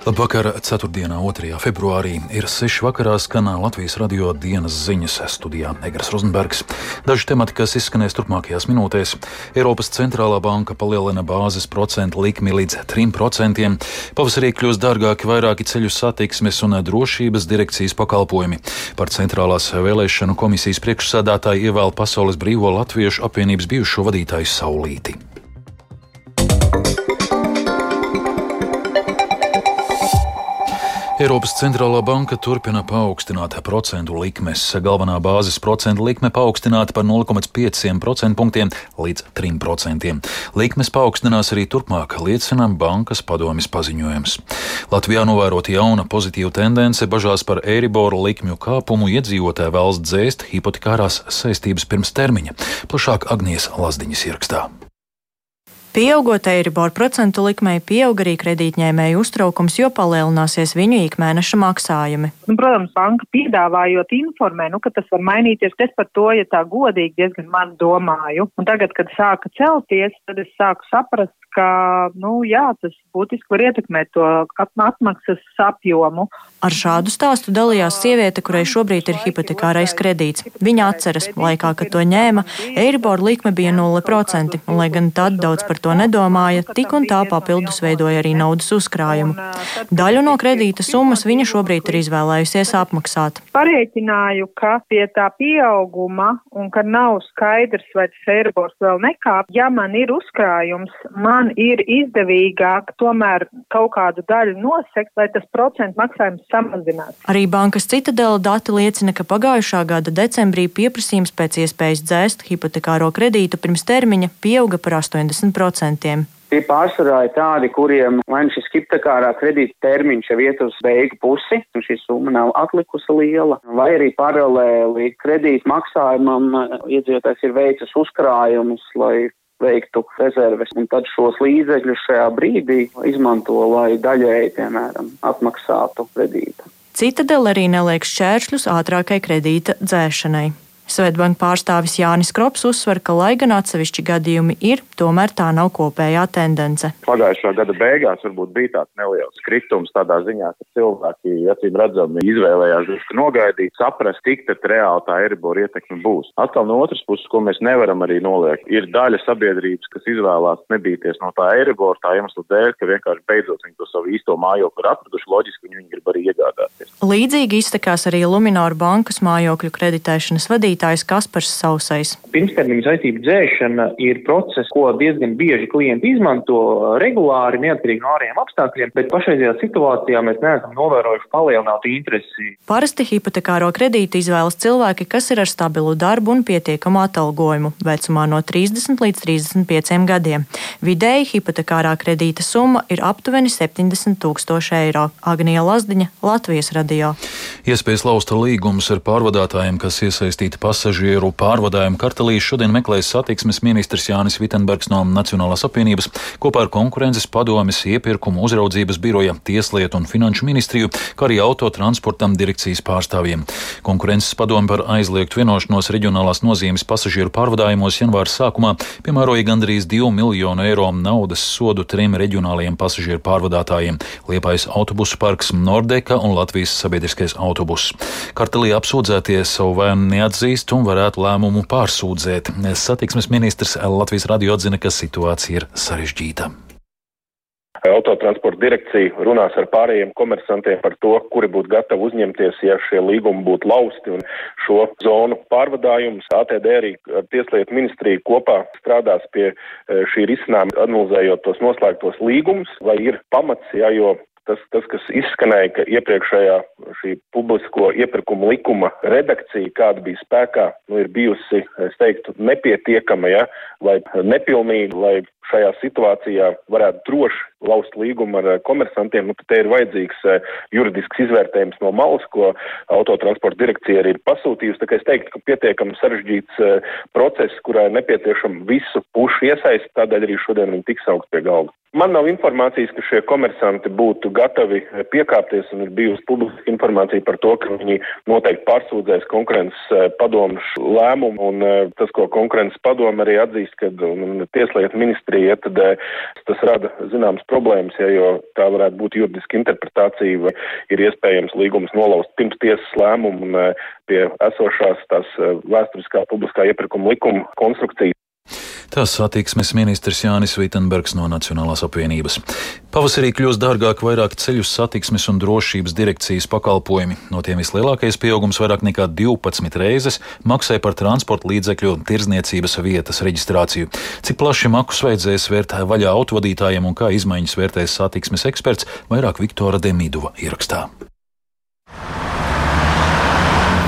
Labvakar, 4. 2. februārī ir 6. vakarā skanā Latvijas radio dienas ziņas studijā Egras Rozenbergs. Daži temati, kas izskanēs turpmākajās minūtēs. Eiropas centrālā banka palielina bāzes procentu likmi līdz 3%. Pavasarī kļūs dārgāki vairāki ceļu satiksmes un drošības direkcijas pakalpojumi. Par centrālās vēlēšanu komisijas priekšsādātāju ievēl Pasaules brīvo latviešu apvienības bijušo vadītāju Saulīti. Eiropas centrālā banka turpina paaugstināt procentu likmes. Galvenā bāzes procentu likme paaugstināta par 0,5% punktiem līdz 3%. Likmes paaugstinās arī turpmāk, liecina bankas padomjas paziņojums. Latvijā novērota jauna pozitīva tendence bažās par Eiriboru likmju kāpumu iedzīvotāji vēlas dzēst hipotekārās saistības pirms termiņa. Plašāk Agnijas Lazdiņas ierakstā. Pieaugot eiriboru procentu likmei, pieaug arī kredītņēmēju uztraukums, jo palielināsies viņu ikmēneša maksājumi. Nu, protams, banka piedāvājot informē, nu, ka tas var mainīties. Es par to, ja tā godīgi diezgan maz domāju. Un tagad, kad sāka celties, tad es sāku saprast, ka, nu, jā, tas būtiski var ietekmēt to atmaksas apjomu. Ar šādu stāstu dalījās sieviete, kurai šobrīd ir hipotekārais kredīts. Viņa atceras, laikā, kad to ņēma, Eiribor likme bija 0%, un, lai gan tad daudz par to nedomāja, tik un tā papildus veidoja arī naudas uzkrājumu. Daļu no kredīta summas viņa šobrīd ir izvēlējusies apmaksāt. Parēķināju, ka pie tā pieauguma un ka nav skaidrs, vai tas Eiribors vēl nekāp, ja man ir uzkrājums, man man ir izdevīgāk tomēr kaut kādu daļu nosekt, lai tas procentu maksājums samazinās. Arī bankas citadela dati liecina, ka pagājušā gada decembrī pieprasījums pēc iespējas dzēst hipotekāro kredītu pirms termiņa pieauga par 80%. Tie pārsvarā ir tādi, kuriem vai nu šis hipotekārā kredīta termiņš jau iet uz beigu pusi, un šī summa nav atlikusi liela, vai arī paralēli kredīta maksājumam iedzīvotājs ir veicis uzkrājumus, lai veiktu rezerves, un tad šos līdzekļus šajā brīdī izmanto, lai daļēji, piemēram, atmaksātu kredītu. Citadela arī neliek šķēršļus ātrākai kredīta dzēšanai. Svetbanka pārstāvis Jānis Krops uzsver, ka, lai gan atsevišķi gadījumi ir, tomēr tā nav kopējā tendence. Pagājušā gada beigās varbūt bija tāds neliels kritums tādā ziņā, ka cilvēki, acīm redzami, izvēlējās drusku nogaidīt, saprast, cik reāli tā Eribor ietekme būs. Atkal no otras puses, ko mēs nevaram arī noliekt, ir daļa sabiedrības, kas izvēlās nebīties no tā Eribor tā iemesla dēļ, ka vienkārši beidzot viņi to savu īsto mājokli ir atraduši, loģiski viņi grib arī iegādāties. Līdzīgi iztekās arī Lumināra bankas mājokļu kreditēšanas vadītāja vadītājs Kaspars Sausais. Pirmstermiņa saistību dzēšana ir process, ko diezgan bieži klienti izmanto regulāri, neatkarīgi no ārējiem apstākļiem, bet pašreizajā situācijā mēs neesam novērojuši palielinātu interesi. Parasti hipotekāro kredītu izvēlas cilvēki, kas ir ar stabilu darbu un pietiekamu atalgojumu vecumā no 30 līdz 35 gadiem. Vidēji hipotekārā kredīta summa ir aptuveni 70 tūkstoši eiro. Agnija Lazdiņa, Latvijas radio. Iespējas lausta līgumus ar pārvadātājiem, kas iesaistīti pasažieru pārvadājumu kartelī šodien meklēs satiksmes ministrs Jānis Vitsenbergs no Nacionālās apvienības kopā ar konkurences padomes iepirkumu uzraudzības biroja, tieslietu un finanšu ministriju, kā arī autotransportam direkcijas pārstāvjiem. Konkurences padome par aizliegtu vienošanos reģionālās nozīmes pasažieru pārvadājumos janvāra sākumā piemēroja gandrīz 2 miljonu eiro naudas sodu trim reģionālajiem pasažieru pārvadātājiem - Liepais autobusu parks Nordeka un Latvijas sabiedriskais autobus. Kartelī apsūdzētie savu vainu neatzīst atzīst un varētu lēmumu pārsūdzēt. Satiksmes ministrs Latvijas radio atzina, ka situācija ir sarežģīta. Autotransporta direkcija runās ar pārējiem komersantiem par to, kuri būtu gatavi uzņemties, ja šie līgumi būtu lausti un šo zonu pārvadājumus. ATD arī ar Tieslietu ministriju kopā strādās pie e, šī risinājuma, analizējot tos noslēgtos līgumus, vai ir pamats, jā, jo tas, tas, kas izskanēja, ka iepriekšējā šī publisko iepirkuma likuma redakcija, kāda bija spēkā, nu, ir bijusi, es teiktu, nepietiekama, ja, vai nepilnīga, lai šajā situācijā varētu droši laust līgumu ar eh, komersantiem, nu, tad te ir vajadzīgs eh, juridisks izvērtējums no malas, ko autotransporta direkcija arī ir pasūtījusi. Tā kā es teiktu, ka pietiekami sarežģīts eh, process, kurā ir nepieciešama visu pušu iesaist, tādēļ arī šodien viņi tiks augt pie galda. Man nav informācijas, ka šie komersanti būtu gatavi piekāpties, un ir bijusi publiska informācija par to, ka viņi noteikti pārsūdzēs konkurences padomu lēmumu, un tas, ko konkurences padoma arī atzīst, ka tieslietu ministrija, tad tas rada zināms problēmas, ja, jo tā varētu būt juridiska interpretācija, vai ir iespējams līgums nolaust pirms tiesas lēmumu un pie esošās tās vēsturiskā publiskā iepirkuma likuma konstrukcijas. Tas satiksmes ministrs Jānis Vitenbergs no Nacionālās apvienības. Pavasarī kļūs dārgāk vairāk ceļu satiksmes un drošības direkcijas pakalpojumi. No tiem vislielākais pieaugums vairāk nekā 12 reizes maksāja par transporta līdzekļu tirzniecības vietas reģistrāciju. Cik plaši makus vajadzēs vērt vaļā autovadītājiem un kā izmaiņas vērtēs satiksmes eksperts, vairāk Viktora Demidova ierakstā.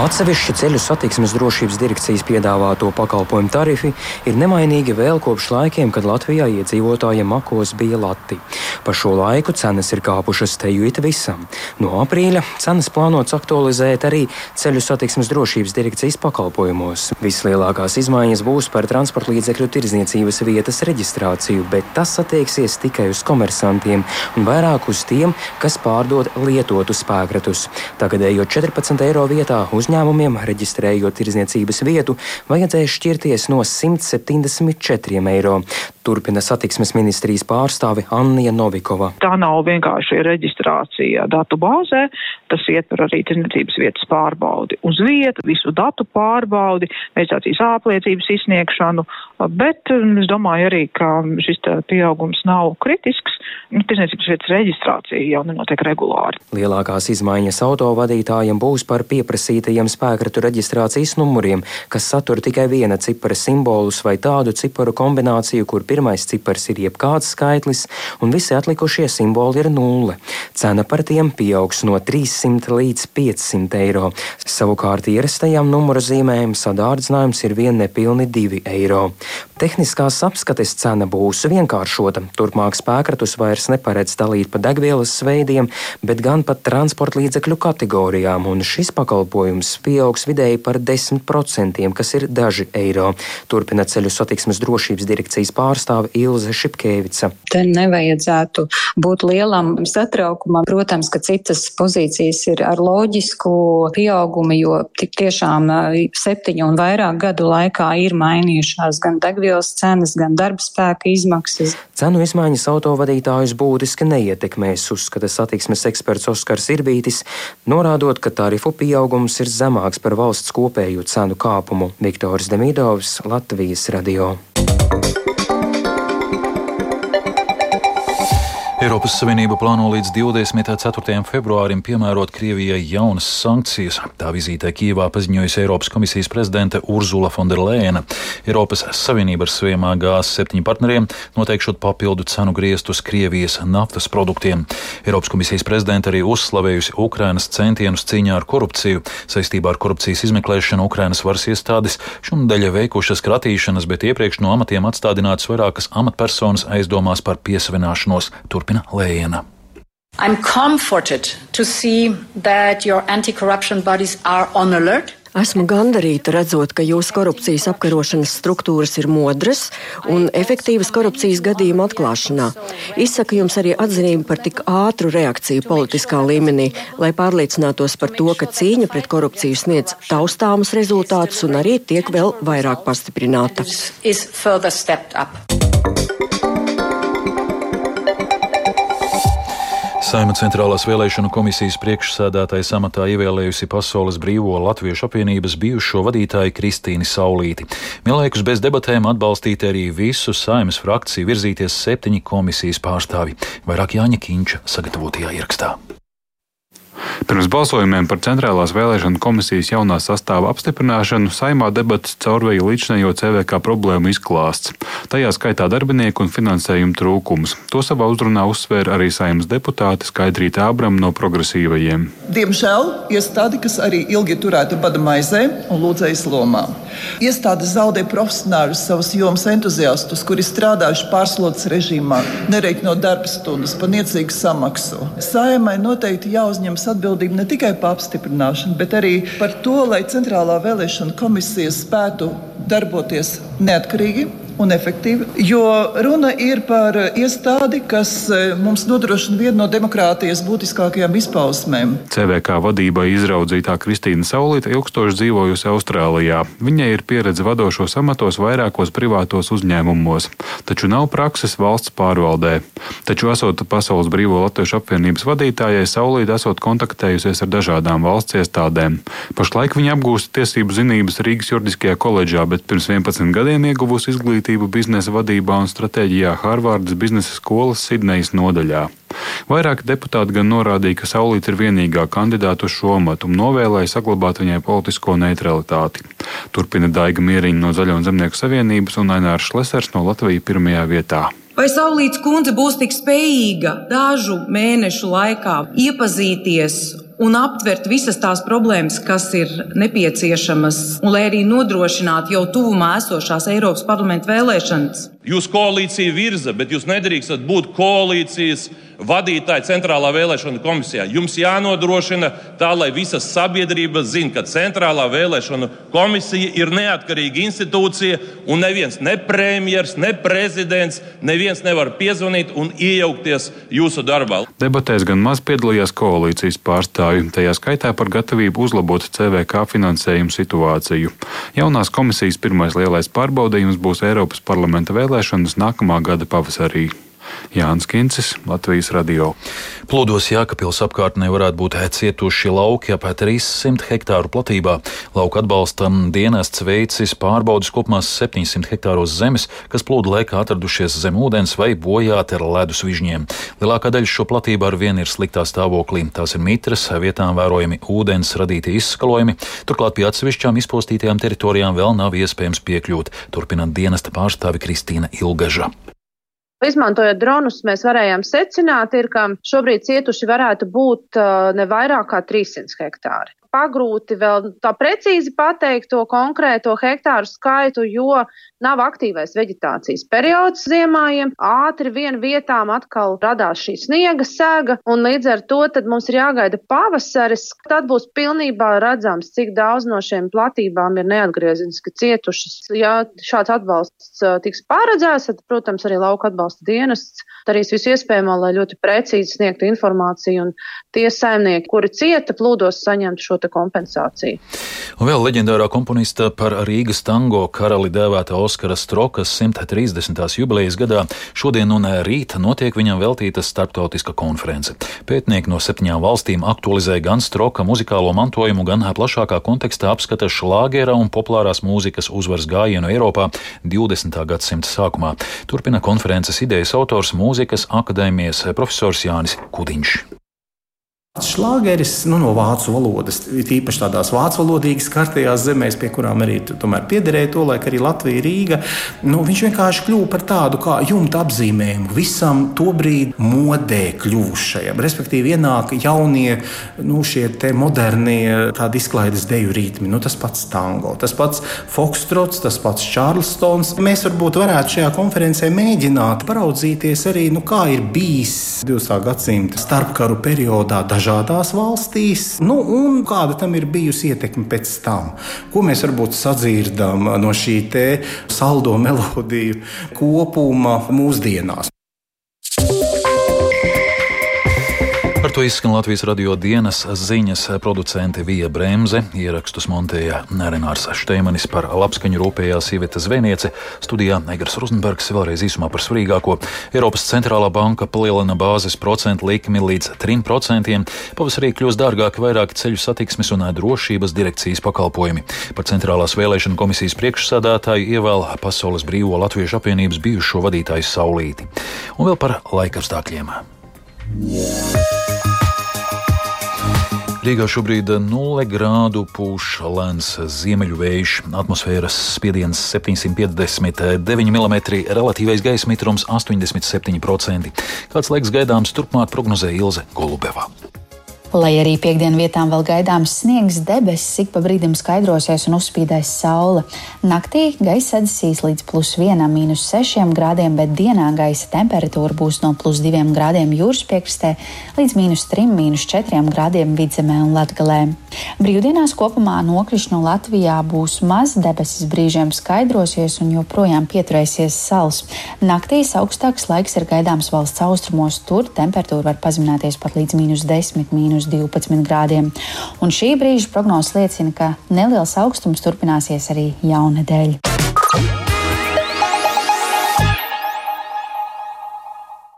Atsevišķi ceļu satiksmes drošības direkcijas piedāvāto pakalpojumu tarifi ir nemainīgi vēl kopš laikiem, kad Latvijā iedzīvotājiem makos bija lati. Pa šo laiku cenas ir kāpušas teju it visam. No aprīļa cenas plānots aktualizēt arī ceļu satiksmes drošības direkcijas pakalpojumos. Vislielākās izmaiņas būs par transporta līdzekļu tirdzniecības vietas reģistrāciju, bet tas attieksies tikai uz komersantiem un vairāk uz tiem, kas pārdod lietotu spēkratus. Tagadējo 14 eiro vietā uz uzņēmumiem, reģistrējot tirzniecības vietu, vajadzēs šķirties no 174 eiro. Turpina satiksmes ministrijas pārstāve Anna Novikova. Tā nav vienkārši reģistrācija datu bāzē, tas ietver arī tirzniecības vietas pārbaudi uz vietu, visu datu pārbaudi, reģistrācijas apliecības izsniegšanu, bet um, es domāju arī, ka šis pieaugums nav kritisks. Nu, tirzniecības vietas reģistrācija jau nenotiek regulāri. Lielākās izmaiņas autovadītājiem būs par pieprasītajiem spēkratu reģistrācijas numuriem, kas satur tikai viena cipara simbolus vai tādu ciparu kombināciju, kur pirmais cipars ir jebkāds skaitlis, un visi atlikušie simboli ir nulle. Cena par tiem pieaugs no 300 līdz 500 eiro. Savukārt ierastajām numuru zīmēm sadārdzinājums ir vien nepilni 2 eiro. Tehniskās apskates cena būs vienkāršota. Turpmāk spēkratus vairs neparedz dalīt pa degvielas veidiem, bet gan pa transporta līdzekļu kategorijām, un šis pakalpojums pieaugs vidēji par 10%, kas ir daži eiro. Turpina ceļu satiksmes drošības direkcijas pārstāve Ilze Šipkēvica. Te nevajadzētu būt lielam satraukumam. Protams, ka citas pozīcijas ir ar loģisku pieaugumu, jo tik tiešām septiņu un vairāk gadu laikā ir mainījušās gan degvielas cenas, gan darba spēka izmaksas. Cenu izmaiņas autovadītājus būtiski neietekmēs, uzskata satiksmes eksperts Oskars Irbītis, norādot, ka tarifu pieaugums ir zemāks par valsts kopējo cenu kāpumu. Viktors Demidovs, Latvijas radio. Eiropas Savienība plāno līdz 24. februārim piemērot Krievijai jaunas sankcijas. Tā vizītē Kīvā paziņojusi Eiropas komisijas prezidente Urzula Fonderlēna. Eiropas Savienība ar saviem G7 partneriem noteikšot papildu cenu griestus Krievijas naftas produktiem. Eiropas komisijas prezidente arī uzslavējusi Ukrainas centienus cīņā ar korupciju. Saistībā ar korupcijas izmeklēšanu Ukrainas varas iestādes šundeļa veikušas kratīšanas, bet iepriekš no amatiem atstādinātas vairākas amatpersonas aizdomās par piesavināšanos. Turpin turpina Lēna. I'm comforted to see that your anti-corruption bodies are on alert. Esmu gandarīta redzot, ka jūsu korupcijas apkarošanas struktūras ir modras un efektīvas korupcijas gadījumu atklāšanā. Izsaku jums arī atzinību par tik ātru reakciju politiskā līmenī, lai pārliecinātos par to, ka cīņa pret korupciju sniedz taustāmus rezultātus un arī tiek vēl vairāk pastiprināta. Saima centrālās vēlēšanu komisijas priekšsēdētājas amatā ievēlējusi Pasaules brīvo latviešu apvienības bijušo vadītāju Kristīnu Saulīti. Vienlaikus bez debatēm atbalstīt arī visu saimas frakciju virzīties septiņi komisijas pārstāvi, vairāk Jāņa Kīņša sagatavotajā ierakstā. Pirms balsojumiem par Centrālās vēlēšana komisijas jaunā sastāva apstiprināšanu saimā debatas caurvēja līdzinējo CVK problēmu izklāsts. Tajā skaitā darbinieku un finansējumu trūkums. To savā uzrunā uzsvēra arī saimnes deputāte Skaidrīta Abram no progresīvajiem. Diemžēl iestādi, kas arī ilgi turēta bada maizē un lūdzējas lomā. Iestāde zaudē profesionāļus, savus jomas entuziastus, kuri strādājuši pārslodzes režīmā, nereikinot darba stundas par niecīgu samaksu. Saimai noteikti jāuzņemas atbildība ne tikai par apstiprināšanu, bet arī par to, lai Centrālā vēlēšana komisija spētu darboties neatkarīgi un efektīva, jo runa ir par iestādi, kas e, mums nodrošina vienu no demokrātijas būtiskākajām izpausmēm. CVK vadībai izraudzītā Kristīna Saulīta ilgstoši dzīvojusi Austrālijā. Viņai ir pieredze vadošos amatos vairākos privātos uzņēmumos, taču nav prakses valsts pārvaldē. Taču, esot Pasaules Brīvo Latviešu apvienības vadītājai, Saulīta esot kontaktējusies ar dažādām valsts iestādēm. Pašlaik viņa apgūst tiesību zinības Rīgas juridiskajā koledžā, bet pirms 11 gadiem ieguvusi izglītību biznesa vadībā un stratēģijā Harvardas biznesa skolas Sidnejas nodaļā. Vairāki deputāti gan norādīja, ka Saulīt ir vienīgā kandidāta uz šo amatu un novēlēja saglabāt viņai politisko neutralitāti. Turpina Daiga Mieriņa no Zaļo un Zemnieku savienības un Ainārs Šlesers no Latvijas pirmajā vietā. Vai Saulīts kundze būs tik spējīga dažu mēnešu laikā iepazīties un aptvert visas tās problēmas, kas ir nepieciešamas, un lai arī nodrošinātu jau tuvumā esošās Eiropas parlamenta vēlēšanas? Jūs koalīcija virza, bet jūs nedrīkstat būt koalīcijas vadītāji centrālā vēlēšana komisijā. Jums jānodrošina tā, lai visa sabiedrība zina, ka centrālā vēlēšana komisija ir neatkarīga institūcija un neviens, ne premjers, ne prezidents, neviens nevar piezvanīt un iejaukties jūsu darbā. Debatēs gan maz piedalījās koalīcijas pārstāvji, tajā skaitā par gatavību uzlabot CVK finansējumu situāciju. Jaunās komisijas pirmais lielais pārbaudījums būs Eiropas parlamenta vēlēšanas nākamā gada pavasarī. Jānis Kincis, Latvijas radio. Plūdos Jākapils apkārtnē varētu būt cietuši lauki ap 300 hektāru platībā. Lauka atbalstam dienests veicis pārbaudas kopumā 700 hektāros zemes, kas plūdu laikā atradušies zem ūdens vai bojāti ar ledus vižņiem. Lielākā daļa šo platību ar vienu ir sliktā stāvoklī. Tās ir mitras, vietām vērojami ūdens radīti izskalojumi, turklāt pie atsevišķām izpostītajām teritorijām vēl nav iespējams piekļūt, turpinot dienesta pārstāvi Kristīna Ilgaža. Izmantojot dronus, mēs varējām secināt, ir, ka šobrīd cietuši varētu būt ne vairāk kā 300 hektāri pagrūti vēl tā precīzi pateikt to konkrēto hektāru skaitu, jo nav aktīvais veģetācijas periods ziemājiem. Ātri vien vietām atkal radās šī sniega sēga, un līdz ar to mums ir jāgaida pavasaris. Tad būs pilnībā redzams, cik daudz no šiem platībām ir neatgriezeniski cietušas. Ja šāds atbalsts tiks paredzēts, tad, protams, arī lauka atbalsta dienests darīs visu iespējamo, lai ļoti precīzi sniegtu informāciju, un tie saimnieki, kuri cieta plūdos, saņemtu šo kompensāciju. Un vēl leģendārā komponista par Rīgas tango karali dēvēta Oskara Strokas 130. jubilejas gadā šodien un rīt notiek viņam veltīta starptautiska konference. Pētnieki no septiņām valstīm aktualizē gan Stroka muzikālo mantojumu, gan plašākā kontekstā apskata šlāgera un populārās mūzikas uzvaras gājienu Eiropā 20. gadsimta sākumā. Turpina konferences idejas autors mūzikas akadēmijas profesors Jānis Kudiņš. Šlāgeris nu, no vācu valodas, īpaši tādās vācu valodīgas kartajās zemēs, pie kurām arī tomēr piederēja to laiku arī Latvija, Rīga. Nu, viņš vienkārši kļuva par tādu kā jumta apzīmējumu visam tobrīd modē kļuvušajam. Respektīvi, ienāk jaunie, nu, šie modernie izklaides deju ritmi. Nu, tas pats tango, tas pats fokstrots, tas pats čārlstons. Mēs varbūt varētu šajā konferencē mēģināt paraudzīties arī, nu, kā ir bijis 20. gadsimta starpkaru periodā dažādās valstīs, nu, un kāda tam ir bijusi ietekme pēc tam. Ko mēs varbūt sadzirdam no šī saldo melodiju kopuma mūsdienās. Par to izskan Latvijas radio dienas ziņas producente Vija Bremse, ierakstus montēja Renārs Šteimanis par labskaņu rūpējās Iveta Zvēniece, studijā Negras Rozenbergs vēlreiz īsumā par svarīgāko. Eiropas centrālā banka palielina bāzes procentu likmi līdz 3%, pavasarī kļūs dārgāki vairāki ceļu satiksmes un drošības direkcijas pakalpojumi. Par centrālās vēlēšana komisijas priekšsādātāju ievēl Pasaules brīvo Latviešu apvienības bijušo vadītāju Saulīti. Un vēl par laikapstākļiem. Yeah. Rīgā šobrīd 0 grādu pūš lēns ziemeļu vējš, atmosfēras spiediens 759 mm, relatīvais gaisa mitrums 87%. Kāds laiks gaidāms turpmāk prognozē Ilze Golubeva. Lai arī piekdienu vietām vēl gaidāms sniegs, debesis ik pa brīdim skaidrosies un uzspīdēs saule. Naktī gaisa atdzīs līdz plus 1, mīnus 6 grādiem, bet dienā gaisa temperatūra būs no plus 2 grādiem jūras piekrastē līdz mīnus 3, mīnus 4 grādiem vidzemē un latgalē. Brīvdienās kopumā nokrišņu Latvijā būs maz, debesis brīžiem skaidrosies un joprojām pieturēsies sals. Naktīs augstāks laiks ir gaidāms valsts austrumos, tur temperatūra var pazemināties pat līdz mīnus 10, mīnus mīnus 12 grādiem. Un šī brīža prognozes liecina, ka neliels augstums turpināsies arī jaunedēļ.